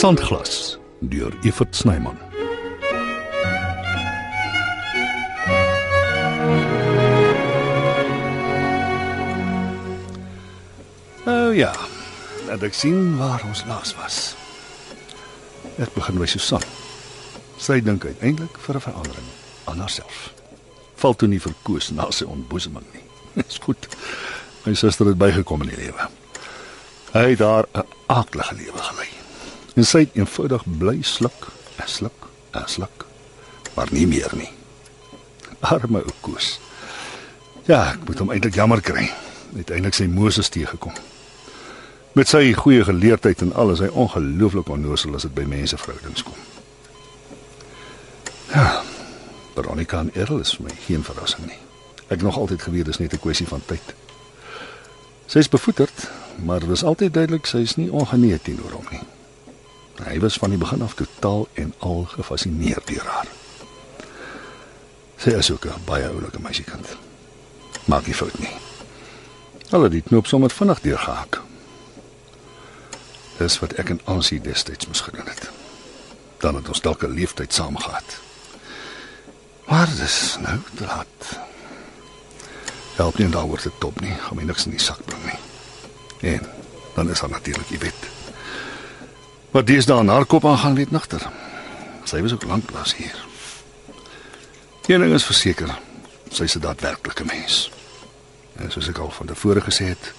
Sandglas deur Evert Snyman. Nou ja, laat ek sien waar ons laas was. Ek begin by Susan. Sy dink uiteindelik vir 'n verandering aan haarself. Val toe nie verkoos na sy ontboezeming nie. Dis goed. My suster het bygekom in die lewe. Hy het daar 'n aaklige lewe gelei. En sy het eenvoudig bly sluk, en sluk, en sluk, maar nie meer nie. Arme ou Koos. Ja, ek moet hom eintlik jammer kry. Uiteindelik sy Moses teëgekom. Met sy goeie geleerdheid en alles, hy ongelooflik onnoosel as dit by mense verhoudings kom. Ja. Veronica en Errol is vir my geen verrassing nie. Ek nog altyd geweet dis net 'n kwessie van tyd. Sy is bevoeterd, maar dit is altyd duidelik sy is nie ongeneig teenoor hom nie. Hy was van die begin af totaal en al gefassineerd deur haar. Sy is ook 'n baie oulike meisiekind. Maak nie fout nie. Hulle het die knoop sommer vinnig deurgehak. Dis wat ek en Ansie destyds moes gedoen het. Dan het ons dalk 'n leeftyd saam gehad. Maar dis nou te laat. Help nie daaroor te top nie, gaan my niks in die sak bring nie. En dan is daar natuurlik die wet. Wat dis daar na kop aangaan weet nigter. Sy was ook lanklaas hier. Een ding is verseker, sy is 'n daadwerklike mens. En soos ek al van tevore gesê het,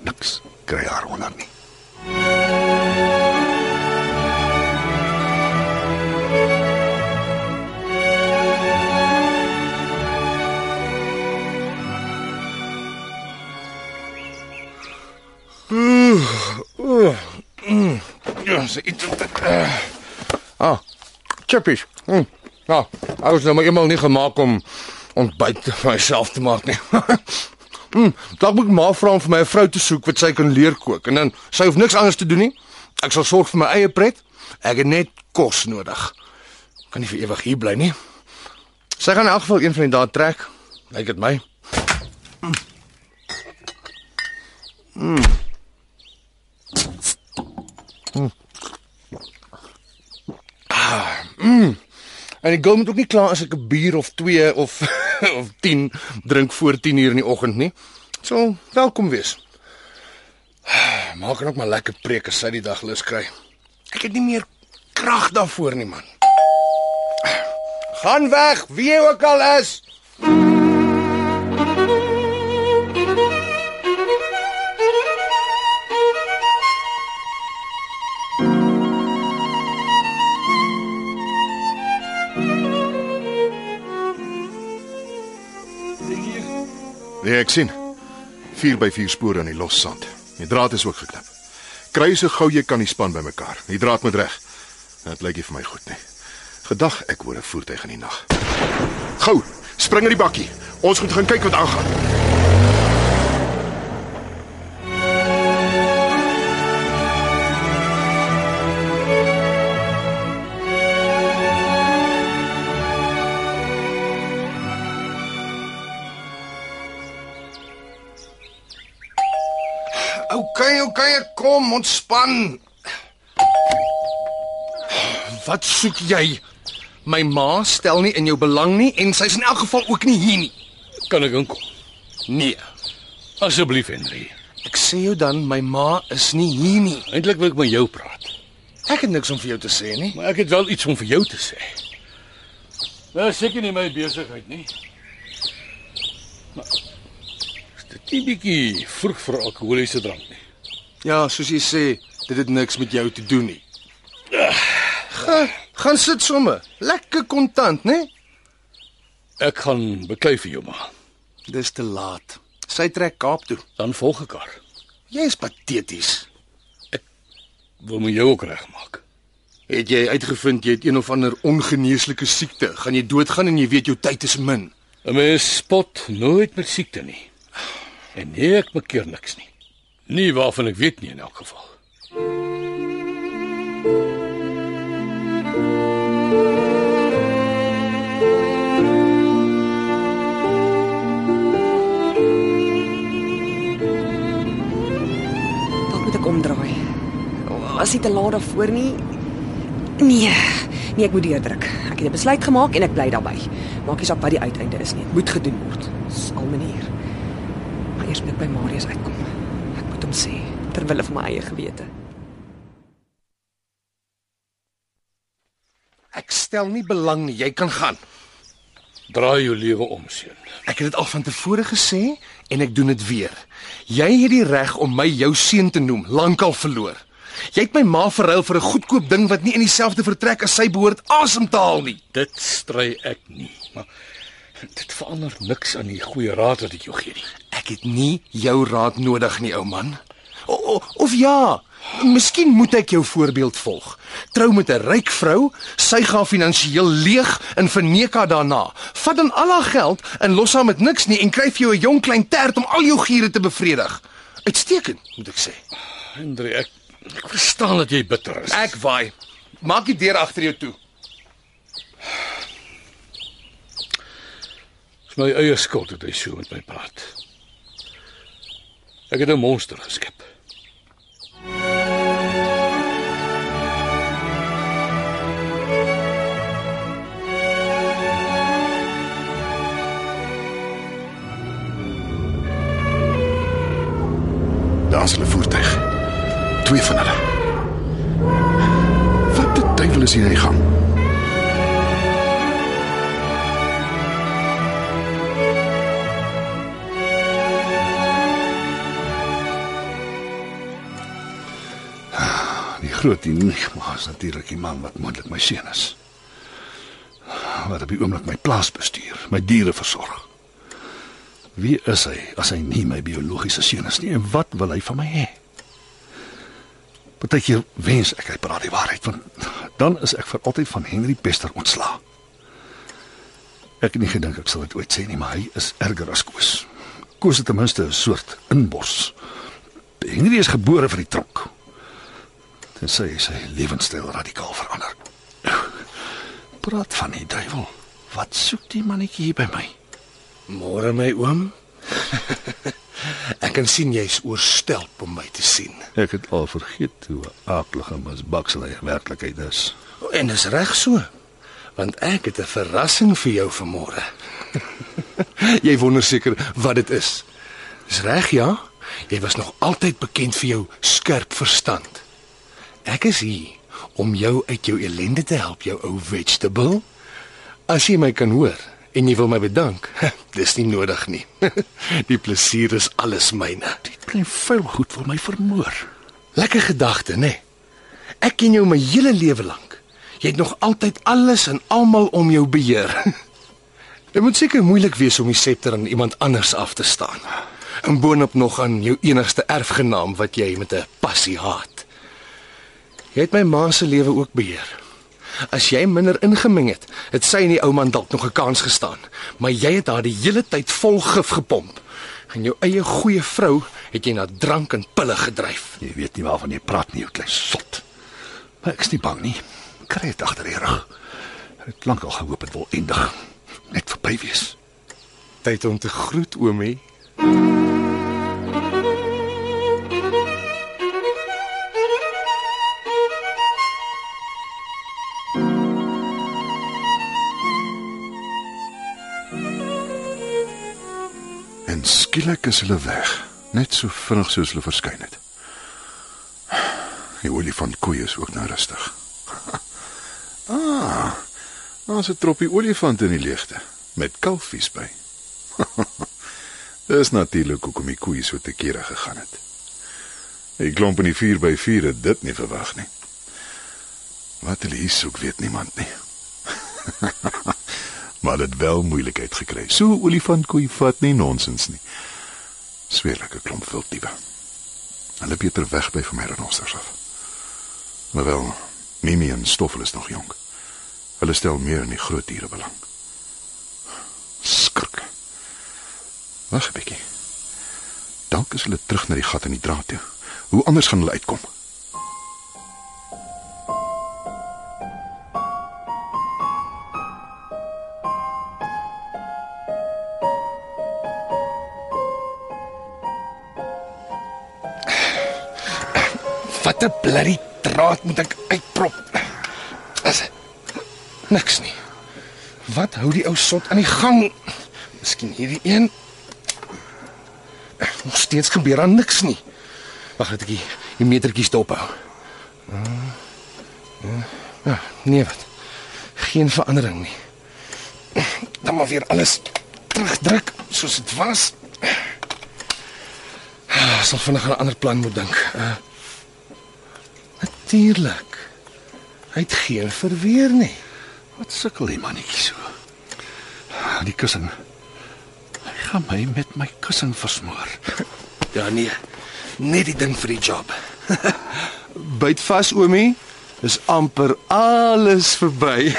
niks kry haar onder nie. Ja, sy eet. Uh, ah, chippies. Mm. Ja, ek was nou maar eendag nie gemaak om ontbyt vir myself te maak nie. mm, dalk moet ek maar vra om vir my 'n vrou te soek wat sy kan leer kook en dan sy hoef niks anders te doen nie. Ek sal sorg vir my eie pret. Ek het net kos nodig. Kan nie vir ewig hier bly nie. Sy gaan in elk geval een van die dae trek. Lyk dit my. En ek gou moet ook nie klaar as ek 'n bier of 2 of of 10 drink voor 10 uur in die oggend nie. So, welkom wees. Maak dan ook maar lekker preek as sy die dag lus kry. Ek het nie meer krag daarvoor nie, man. Gaan weg, wie jy ook al is. Nee, ek sien. 4 by 4 spore aan die los sand. Die draad is ook geknip. Kry so gou jy kan die span bymekaar. Die draad moet reg. Dit lyk nie vir my goed nie. Gedag ek hoor 'n voertuig in die nag. Gou, spring in die bakkie. Ons moet gaan kyk wat aangaan. Ontspan. Wat soek jy? My ma stel nie in jou belang nie en sy's in elk geval ook nie hier nie. Kan ek inkom? Nee. Asseblief, Henry. Ek sê jou dan, my ma is nie hier nie. Eintlik wil ek met jou praat, Ek het niks om vir jou te sê nie. maar ek het wel iets om vir jou te sê. Nou seker nie my besigheid nie. Maar is dit nie bietjie vroeg vir alkoholiese drank nie? Ja, soos jy sê, dit het niks met jou te doen nie. Ga, gaan sit somme. Lekker kontant, né? Ek gaan beklei vir jou maar. Dis te laat. Sy trek Kaap toe. Dan volg ek haar. Jy is pateties. Wil my jou ook regmaak. Het jy uitgevind jy het een of ander ongeneeslike siekte? Gaan jy doodgaan en jy weet jou tyd is min? 'n Mens spot nooit met siekte nie. En nee, ek bekeer niks nie. Nie waarvan ek weet nie in elk geval. Dalk moet ek omdraai. Was dit te laat daarvoor nie? Nee, nee, ek moet deurdruk. Ek het 'n besluit gemaak en ek bly daarbey. Maak nie saak wat die uiteinde is nie. Dit moet gedoen word. Dis al manier. Maar eers moet ek by Marius uitkom. Ek moet hom sê ter wille van my eie gewete. Ek stel nie belang nie, jy kan gaan. Draai jou lewe om, seun. Ek het dit al van tevore gesê en ek doen dit weer. Jy het die reg om my jou seun te noem, lankal verloor. Jy het my ma verruil vir 'n goedkoop ding wat nie in dieselfde vertrek as sy behoort asem te haal nie. Dit stry ek nie, maar dit verander niks aan die goeie raad wat ek jou gee nie. Ek het nie jou raad nodig nie, ou man. O, of ja, miskien moet ek jou voorbeeld volg. Trou met 'n ryk vrou, sy gaan finansiëel leeg en verneek haar daarna. Vat dan al haar geld en los haar met niks nie en kry vir jou 'n jong klein tert om al jou giere te bevredig. Uitstekend, moet ek sê. Hendrik, ek ek verstaan dat jy bitter is. Ek waai. Maak die deur agter jou toe. Dis my eie skuld dat hy so met my praat. Ek het 'n monster geskep. Die groot enigma is natuurlik die man wat moontlik my seun is. Wat op die oomblik my plaas bestuur, my diere versorg. Wie is hy as hy nie my biologiese seun is nie en wat wil hy van my hê? Partykeer wens ek hy praat die waarheid want dan is ek vir altyd van Henry Pester ontslaa. Ek het nie gedink ek sal dit ooit sê nie, maar hy is erger as Koos. Koos het ten minste 'n soort inbors. Henry is gebore vir die tronk. Tensy hy sy lewenstyl radikaal verander. Praat van die duiwel. Wat soek die mannetjie hier by my? Môre my oom. ek kan sien jy's oorstelp om my te sien. Ek het al vergeet hoe aaklige misbakselhy werklikheid is. En dis reg so. Want ek het 'n verrassing vir jou vanmôre. jy wonder seker wat dit is. Dis reg ja? Jy was nog altyd bekend vir jou skerp verstand. Ek is hier om jou uit jou ellende te help, jou ou vegetable. As jy my kan hoor en jy wil my bedank, dis nie nodig nie. Die plesier is alles myne. Die klein vuil goed wil my vermoor. Lekker gedagte, né? Nee. Ek ken jou my hele lewe lank. Jy het nog altyd alles en almal om jou beheer. Dit moet seker moeilik wees om die septer aan iemand anders af te staan. En boonop nog aan jou enigste erfgenaam wat jy met 'n passie haat. Jy het my ma se lewe ook beheer. As jy minder ingemeng het, het sy en die ou man dalk nog 'n kans gestaan, maar jy het haar die hele tyd vol gif gepomp. En jou eie goeie vrou het jy na drank en pille gedryf. Jy weet nie waarvan jy praat nie, jou klein sot. Maar ek is nie bang nie. Kry dit agter die rug. Het lank al gehoop dit wil eindig. Net verby wees. Tyd om te groet, oomie. Skielik is hulle weg, net so vinnig soos hulle verskyn het. Die olifant koei is ook nou rustig. Ah. Daar's 'n troppie olifante in die leegte met kalfies by. Dis natuurlik hoekom die koei so te kere gegaan het. Die klomp in die 4x4 het dit nie verwag nie. Wat hulle hier soek, weet niemand nie. maar dit wel moeilikheid gekry. So olifant koei vat nie nonsens nie. Sweerlike klomp wilddiewe. Hulle beter weg by van my renosters af. Maar wel, Mimi en Stoffel is nog jonk. Hulle stel meer in die groot diere belang. Skurke. Wag 'n bietjie. Dalk is hulle terug na die gat in die draad toe. Hoe anders gaan hulle uitkom? Sot aan die gang? Miskien hierdie een. Nog steeds gebeur daar niks nie. Wag net ek die, die metertjies dophou. Ja, nee wat. Geen verandering nie. Dan maar weer alles terugdruk soos dit was. Ah, Sal vinnig aan 'n ander plan moet dink. Uh, Natuurlik. Hy het geen verweer nie. Wat sukkel die mannetjie so? Die kussing. Hy gaan my met my kussing versmoor. Ja nee. Net die ding vir die job. Byt vas, oomie. Dis amper alles verby.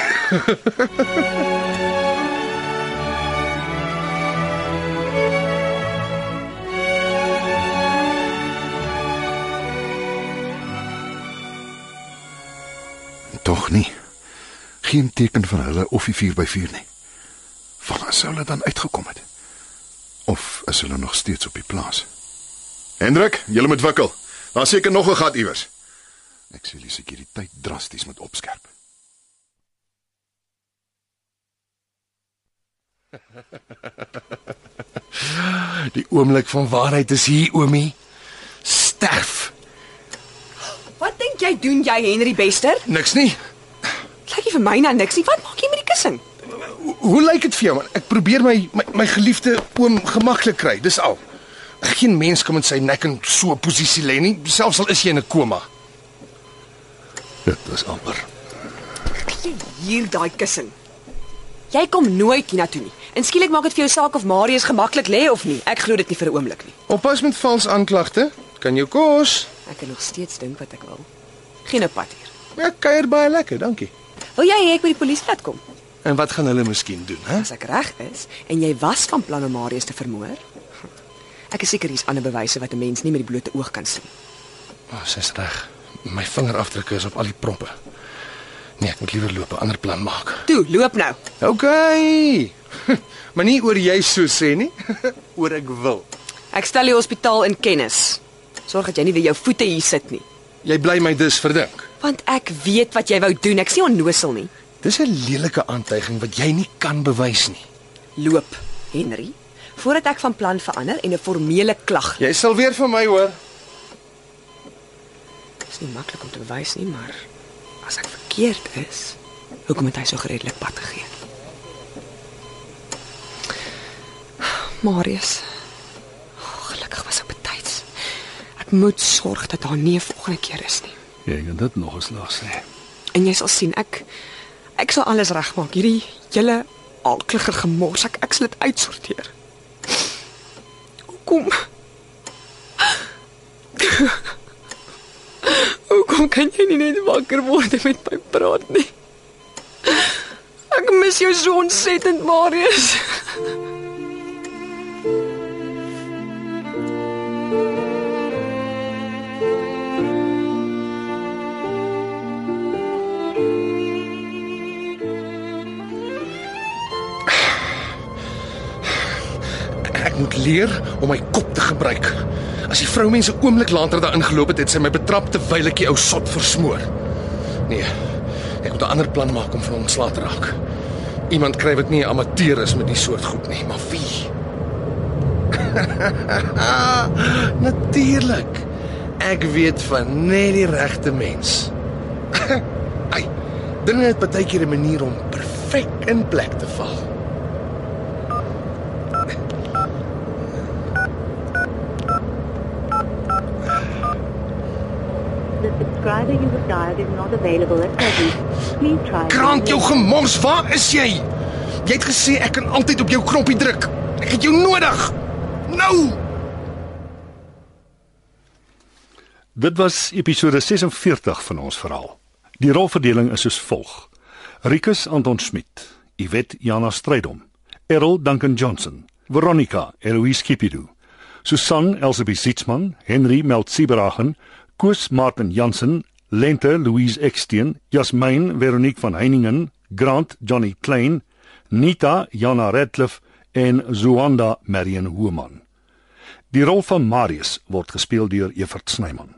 Tog nie. Geen teken van hulle of die 4x4 nie. Waar sou hulle dan uitgekom het? Of is hulle nog steeds op die plaas? Hendrik, jy moet wikkel. Daar's seker nog 'n gat iewers. Ek sê die sekuriteit drasties moet opskerp. Die oomblik van waarheid is hier, oomie. Sterf. Wat dink jy doen jy Henry Bester? Niks nie. Lyk nie vir my na niks nie. Wat maak jy met die kussing? Hoe, lyk dit vir jou man? Ek probeer my my, my geliefde oom gemaklik kry. Dis al. Geen mens kan met sy nek in so 'n posisie lê nie, selfs al is jy in 'n koma. Dit is amper. Hier daai kussing. Jy kom nooit hiernatoe nie. En skielik maak dit vir jou saak of Marius gemaklik lê of nie. Ek glo dit nie vir 'n oomblik nie. Oppas met vals aanklagte. Kan jou kos. Ek kan nog steeds dink wat ek wil. Geen op pad hier. Ja, kuier baie lekker, dankie. Wil jy hê ek moet die polisie laat kom? En wat gaan hulle miskien doen, hè? As ek reg is en jy was van plan om Marius te vermoor? Ek is seker hier's ander bewyse wat 'n mens nie met die blote oog kan sien. Oh, Sy's reg. My vingerafdrukke is op al die proppe. Nee, ek moet liewer loop, 'n ander plan maak. Toe, loop nou. OK. maar nie oor jy so sê nie, oor ek wil. Ek stel die hospitaal in kennis. Sorg dat jy nie weer jou voete hier sit nie, Jy bly my dus verdink. want ek weet wat jy wou doen. Ek sien onnosel nie. Dis 'n lelike aantuiging wat jy nie kan bewys nie. Loop, Henry, voordat ek van plan verander en 'n formele klag. Jy sal weer van my hoor. Dis nie maklik om te bewys nie, maar as ek verkeerd is, hoekom het hy so geredelik pad gegee? Marius. Oh, gelukkig was ek betyds. Ek moet sorg dat daar nie 'n volgende keer is nie. Jy kan dit nog eens laat sê. En jy sal sien ek ek sal alles regmaak. Hierdie hele alklige gemors, ek ek sal dit uitsorteer. Hoekom? Hoekom kan jy nie net wakker word met my praat nie? Ek mis jou so ontsettend, Marius. Moet leer om my kop te gebruik. As die vroumense oomblik later daar ingeloop het, het sy my betrap terwyl ek die ou sot versmoor. Nee. Ek moet 'n ander plan maak om van hom ontslae te raak. Iemand kry wat nie 'n amateur is met die soort goed nie, maar wie? Natuurlik. Ek weet van net die regte mens. Ai. Dinge het baie keer 'n manier om perfek in plek te val. Subscriber you have dialed is not available at present. Please try. Krant jou gemors, waar is jy? Jy het gesê ek kan altyd op jou knoppie druk. Ek het jou nodig. Nou. Dit was episode 46 van ons verhaal. Die rolverdeling is soos volg: Rikus Anton Smit, Iwet Jana Strydom, Errol Duncan Johnson, Veronica Eloise Kipidu, Susan Elsabie Sitzman, Henry Meltsibrachen, Koos Martin Jansen, Lente Louise Eksteen, Jasmine Veronique van Heiningen, Grant Johnny Klein, Nita Jana Redcliffe en Zuanda Marion Human. Die rol van Marius word gespeel deur Evert Snyman.